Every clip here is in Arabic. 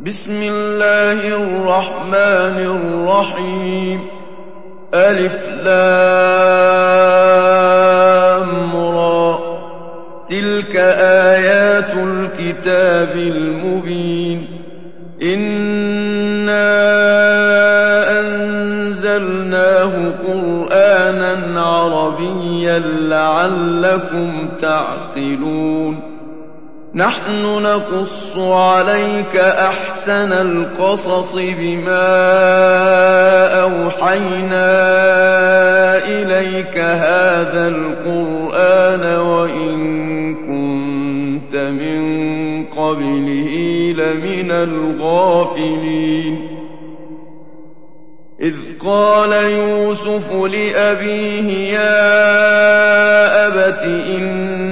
بسم الله الرحمن الرحيم. ألف لام را. تلك آيات الكتاب المبين. إنا أنزلناه قرآنا عربيا لعلكم تعقلون. نحن نقص عليك أحسن القصص بما أوحينا إليك هذا القرآن وإن كنت من قبله لمن الغافلين. إذ قال يوسف لأبيه يا أبت إني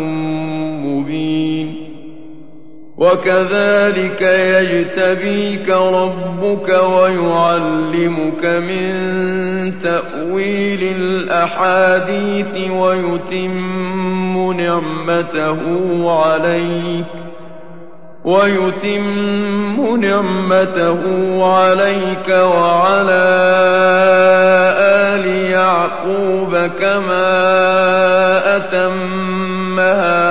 وكذلك يجتبيك ربك ويعلمك من تأويل الأحاديث ويتم نعمته عليك ويتم نعمته عليك وعلى آل يعقوب كما أتمها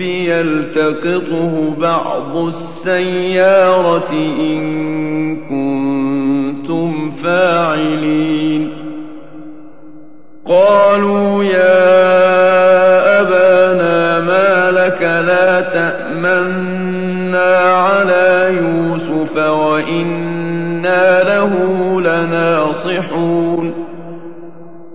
يلتقطه بعض السيارة إن كنتم فاعلين. قالوا يا أبانا ما لك لا تأمنا على يوسف وإنا له لناصحون.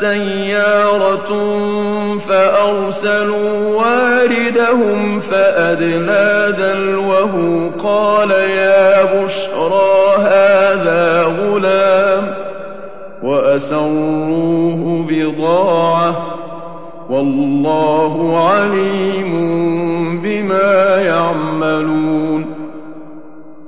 سيارة فأرسلوا واردهم فأدلى دلوه قال يا بشرى هذا غلام وأسروه بضاعة والله عليم بما يعملون.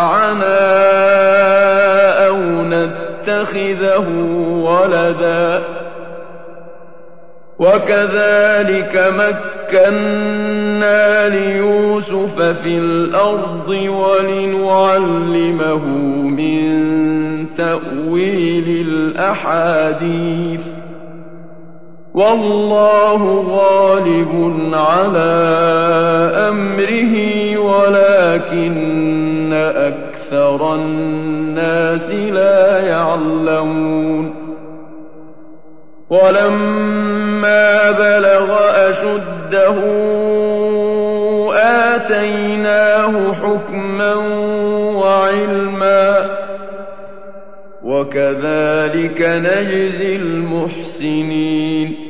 ينفعنا أو نتخذه ولدا. وكذلك مكنا ليوسف في الأرض ولنعلمه من تأويل الأحاديث. والله غالب على أمره ولكن أكثر الناس لا يعلمون. ولما بلغ أشده آتيناه حكما وعلما. وكذلك نجزي المحسنين.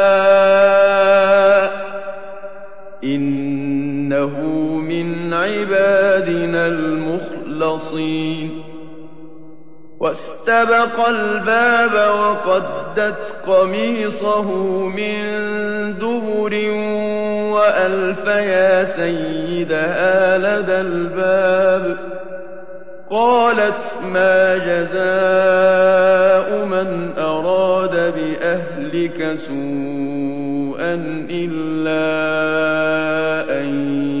المخلصين واستبق الباب وقدت قميصه من دبر وألف يا سيدها لدى الباب. قالت ما جزاء من أراد بأهلك سوءا إلا أن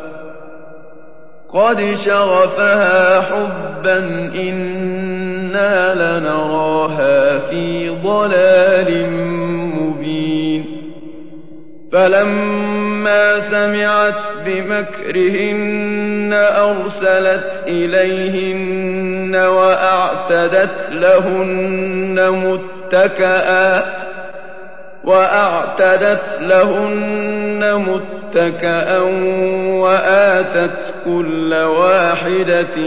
قد شغفها حبا إنا لنراها في ضلال مبين فلما سمعت بمكرهن أرسلت إليهن وأعتدت لهن متكئا وأعتدت لهن متكأ وآتت كل واحدة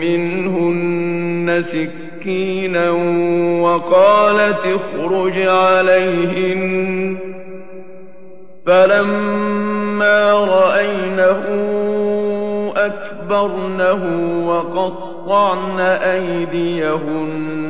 منهن سكينا وقالت اخرج عليهن. فلما رأينه أكبرنه وقطعن أيديهن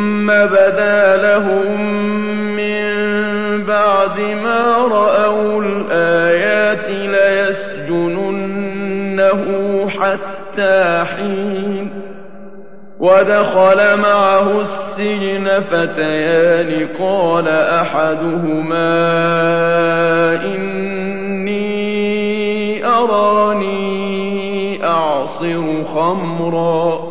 بدا لهم من بعد ما رأوا الآيات ليسجننه حتى حين ودخل معه السجن فتيان قال أحدهما إني أراني أعصر خمرا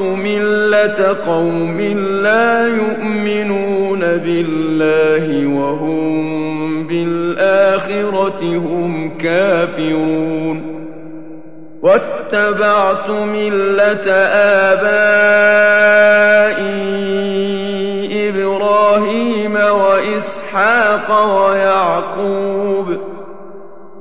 ملة قوم لا يؤمنون بالله وهم بالآخرة هم كافرون واتبعت ملة آبائي إبراهيم وإسحاق ويعقوب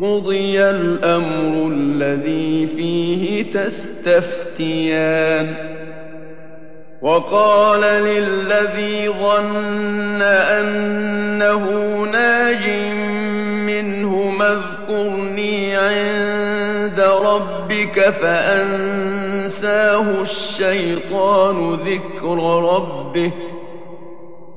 قضي الأمر الذي فيه تستفتيان وقال للذي ظن أنه ناج منه اذكرني عند ربك فأنساه الشيطان ذكر ربه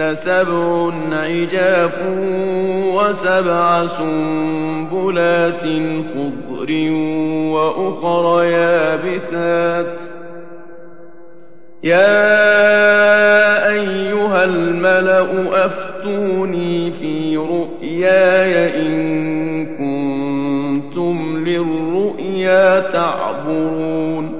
سبع عجاف وسبع سنبلات خضر وأخر يابسات. يا أيها الملأ أفتوني في رؤياي إن كنتم للرؤيا تعبرون.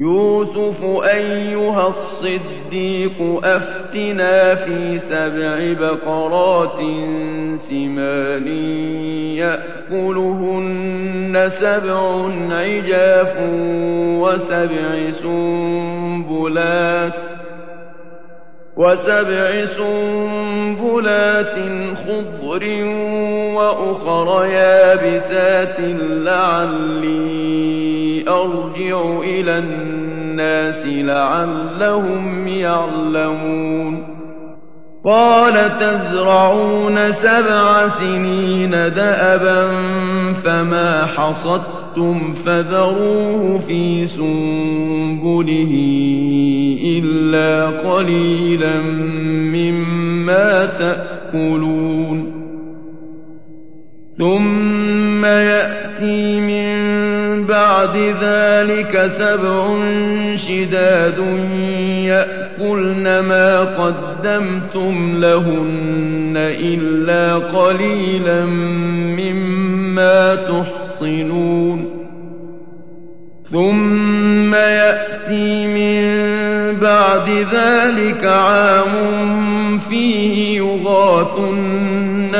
يوسف أيها الصديق أفتنا في سبع بقرات سمان يأكلهن سبع عجاف وسبع سنبلات وسبع سنبلات خضر وأخر يابسات لعلي أرجع إلى الناس لعلهم يعلمون. قال تزرعون سبع سنين دأبا فما حصدتم فذروه في سنبله إلا قليلا مما تأكلون. ثم يأتي من بعد ذلك سبع شداد يأكلن ما قدمتم لهن إلا قليلا مما تحصنون ثم يأتي من بعد ذلك عام فيه يغاث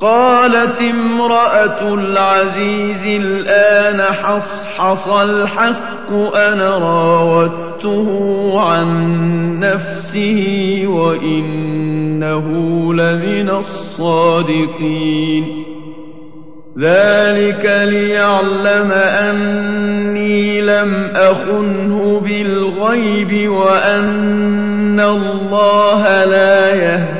قالت امرأة العزيز الآن حصحص الحق أنا راودته عن نفسه وإنه لمن الصادقين. ذلك ليعلم أني لم أخنه بالغيب وأن الله لا يهدي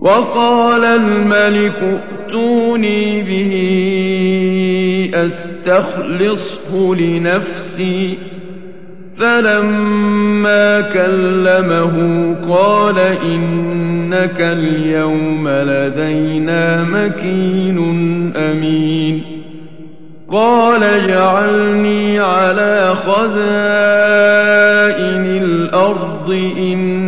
وقال الملك ائتوني به أستخلصه لنفسي. فلما كلمه قال إنك اليوم لدينا مكين أمين. قال اجعلني على خزائن الأرض إني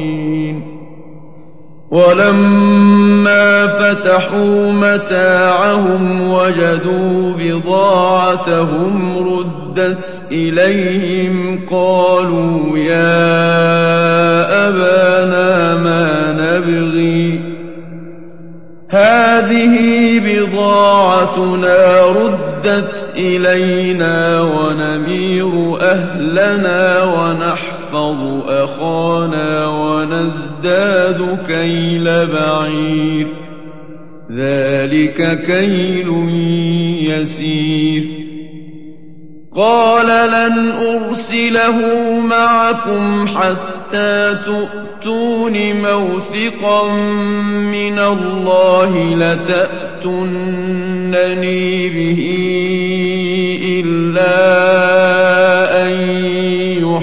ولما فتحوا متاعهم وجدوا بضاعتهم ردت إليهم قالوا يا أبانا ما نبغي هذه بضاعتنا ردت إلينا ونمير أهلنا ونحفظ أخانا ونزداد كيل بعير. ذلك كيل يسير. قال لن أرسله معكم حتى تؤتون موثقا من الله لتأتونني به إلا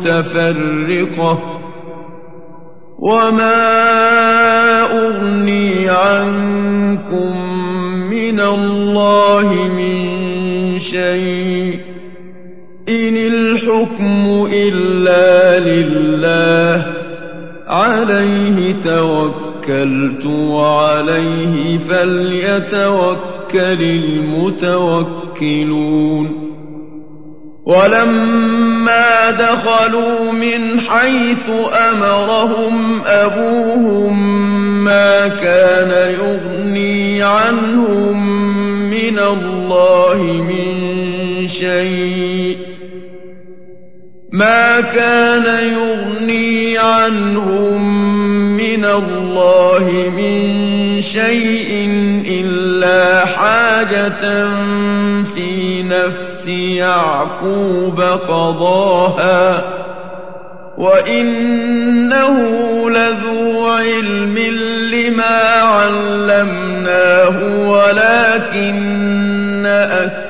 متفرقة وما أغني عنكم من الله من شيء إن الحكم إلا لله عليه توكلت وعليه فليتوكل المتوكلون ولما دخلوا من حيث أمرهم أبوهم ما كان يغني عنهم من الله من شيء. ما كان يغني عنهم من الله من شيء إلا حاجة في نفس يعقوب قضاها وإنه لذو علم لما علمناه ولكن أكثر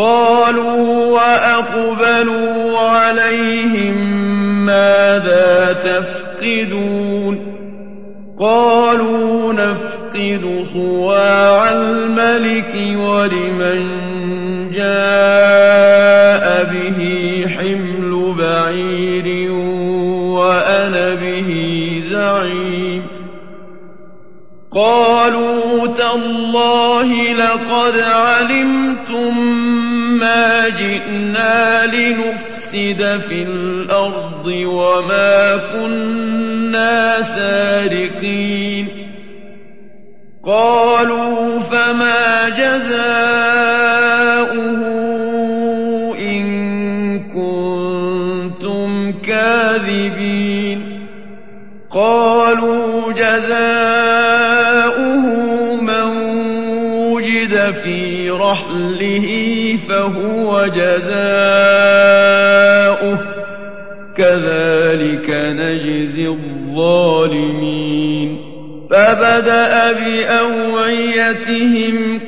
قالوا وأقبلوا عليهم ماذا تفقدون قالوا نفقد صواع الملك ولمن جاء به حمل بعير وأنا به زعيم قالوا تالله لقد علمتم ما جئنا لنفسد في الأرض وما كنا سارقين. قالوا فما جزاؤه إن كنتم كاذبين. قالوا جزاؤه من وجد في رحله فهو جزاؤه كذلك نجزي الظالمين فبدأ بأوعيتهم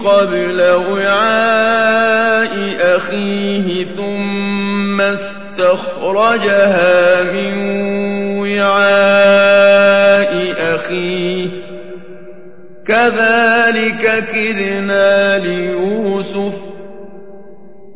قبل وعاء أخيه ثم استخرجها من وعاء أخيه كذلك كدنا ليوسف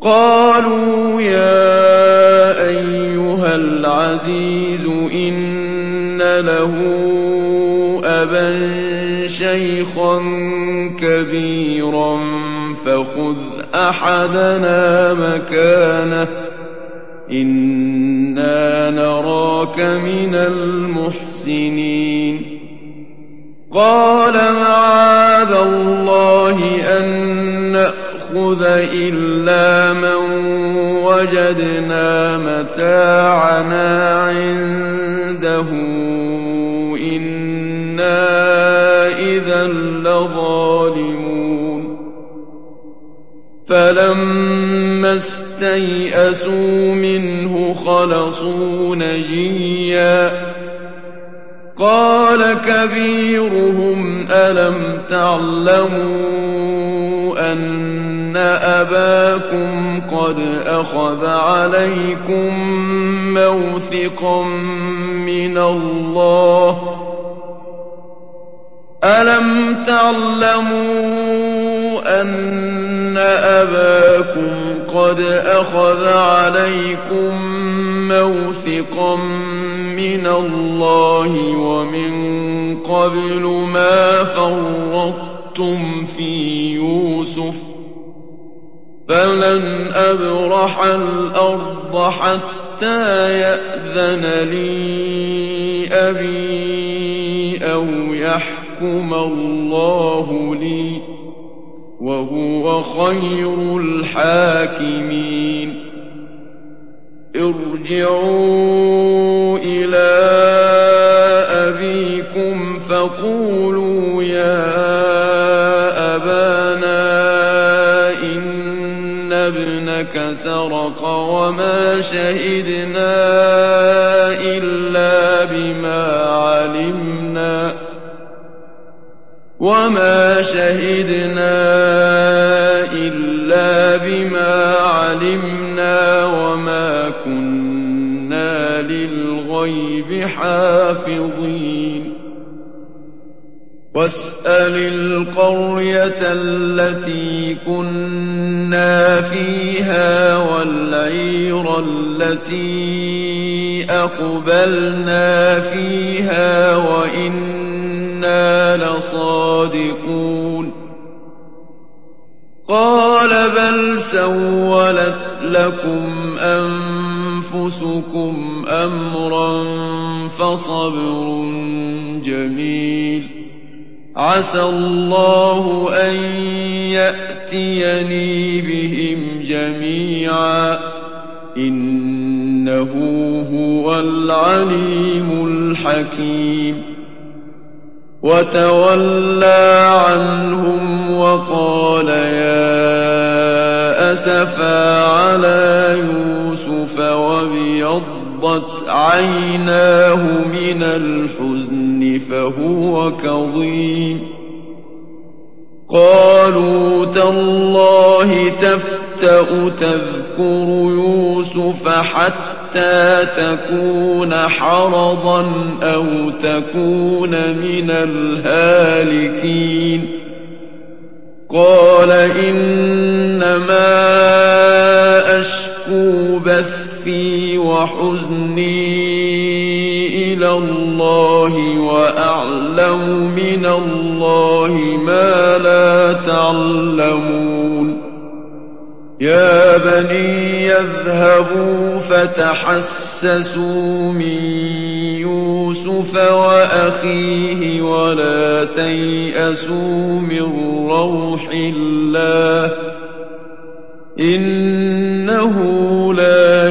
قالوا يا أيها العزيز إن له أبا شيخا كبيرا فخذ أحدنا مكانه إنا نراك من المحسنين. قال معاذ الله أن نأخذ إلا من وجدنا متاعنا عنده. إنا إذا لظالمون. فلما استيئسوا منه خلصوا نجيا. قال كبيرهم ألم تعلموا أن أباكم قد أخذ عليكم موثقا من الله ألم تعلموا أن أباكم قد أخذ عليكم موثقا من الله ومن قبل ما فرطتم في يوسف فلن أبرح الأرض حتى يأذن لي أبي أو يحكم الله لي وهو خير الحاكمين ارجعوا إلى أبيكم فقولوا يا سرق وما شهدنا إلا بما علمنا وما شهدنا إلا بما علمنا وما كنا للغيب حافظين واسأل القرية التي كنا فيها والعير التي أقبلنا فيها وإنا لصادقون. قال بل سولت لكم أنفسكم أمرا فصبر جميل. عسى الله أن يأتيني بهم جميعا. إنه هو العليم الحكيم. وتولى عنهم وقال يا أسفا على يوسف وابيضت عيناه من الحزن فهو كظيم. قالوا تالله تفتأ تذكر يوسف حتى تكون حرضا أو تكون من الهالكين. قال إنما أشكو بثي وحزني إلى الله وأعلم من الله ما لا تعلمون. يا بني يذهبوا فتحسسوا من يوسف وأخيه ولا تيأسوا من روح الله. إنه لا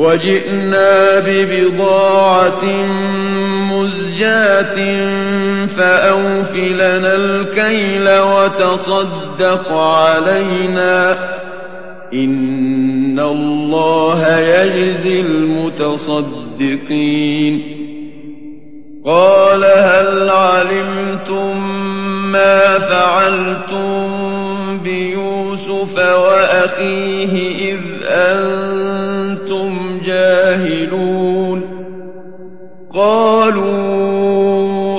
وجئنا ببضاعة مزجاة فأوف لنا الكيل وتصدق علينا. إن الله يجزي المتصدقين. قال هل علمتم ما فعلتم بيوسف وأخيه قالوا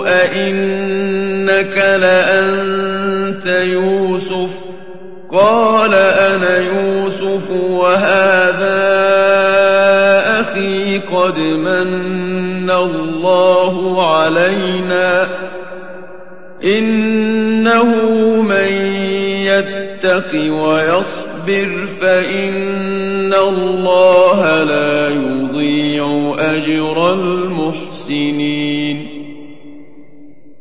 أئنك لأنت يوسف؟ قال أنا يوسف وهذا أخي قد من الله علينا. إنه من يتق ويصبر فإن الله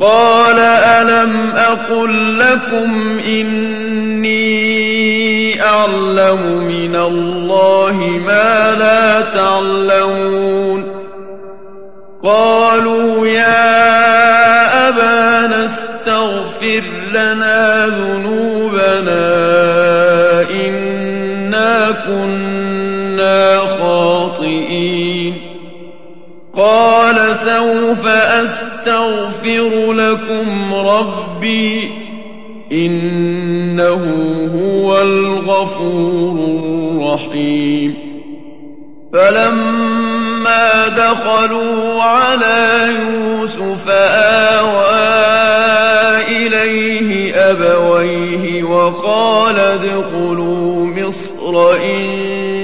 قال ألم أقل لكم إني أعلم من الله ما لا تعلمون قالوا يا أبانا استغفر لنا ذنوبنا سوف أستغفر لكم ربي إنه هو الغفور الرحيم. فلما دخلوا على يوسف آوى إليه أبويه وقال ادخلوا مصر إن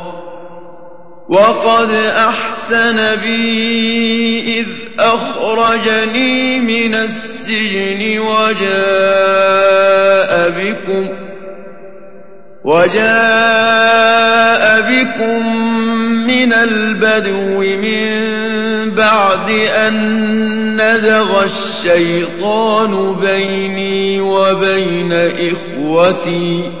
وقد أحسن بي إذ أخرجني من السجن وجاء بكم وجاء بكم من البدو من بعد أن نزغ الشيطان بيني وبين إخوتي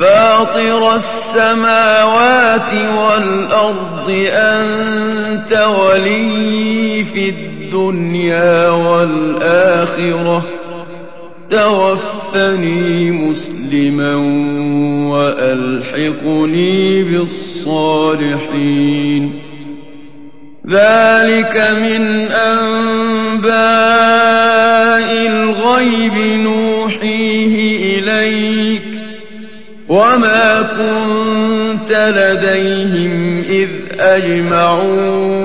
فاطر السماوات والأرض أنت ولي في الدنيا والآخرة. توفني مسلما وألحقني بالصالحين. ذلك من أنباء الغيب نوحيه إليك. وما كنت لديهم إذ أجمعوا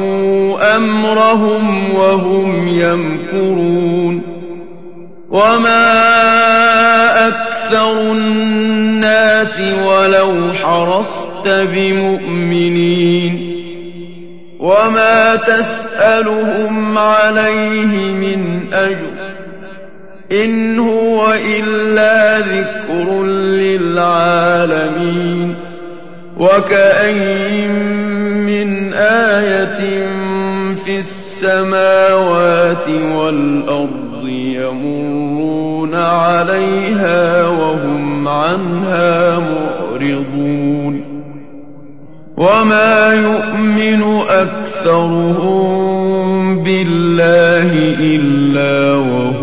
أمرهم وهم يمكرون وما أكثر الناس ولو حرصت بمؤمنين وما تسألهم عليه من أجر إن هو إلا ذكر للعالمين وكأين من آية في السماوات والأرض يمرون عليها وهم عنها معرضون وما يؤمن أكثرهم بالله إلا وهم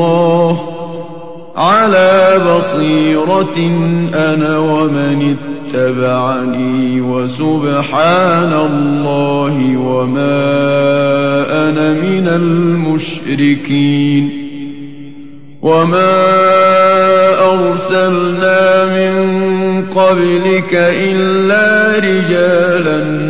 الله على بصيرة أنا ومن اتبعني وسبحان الله وما أنا من المشركين وما أرسلنا من قبلك إلا رجالا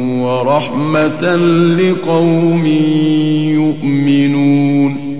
ورحمة لقوم يؤمنون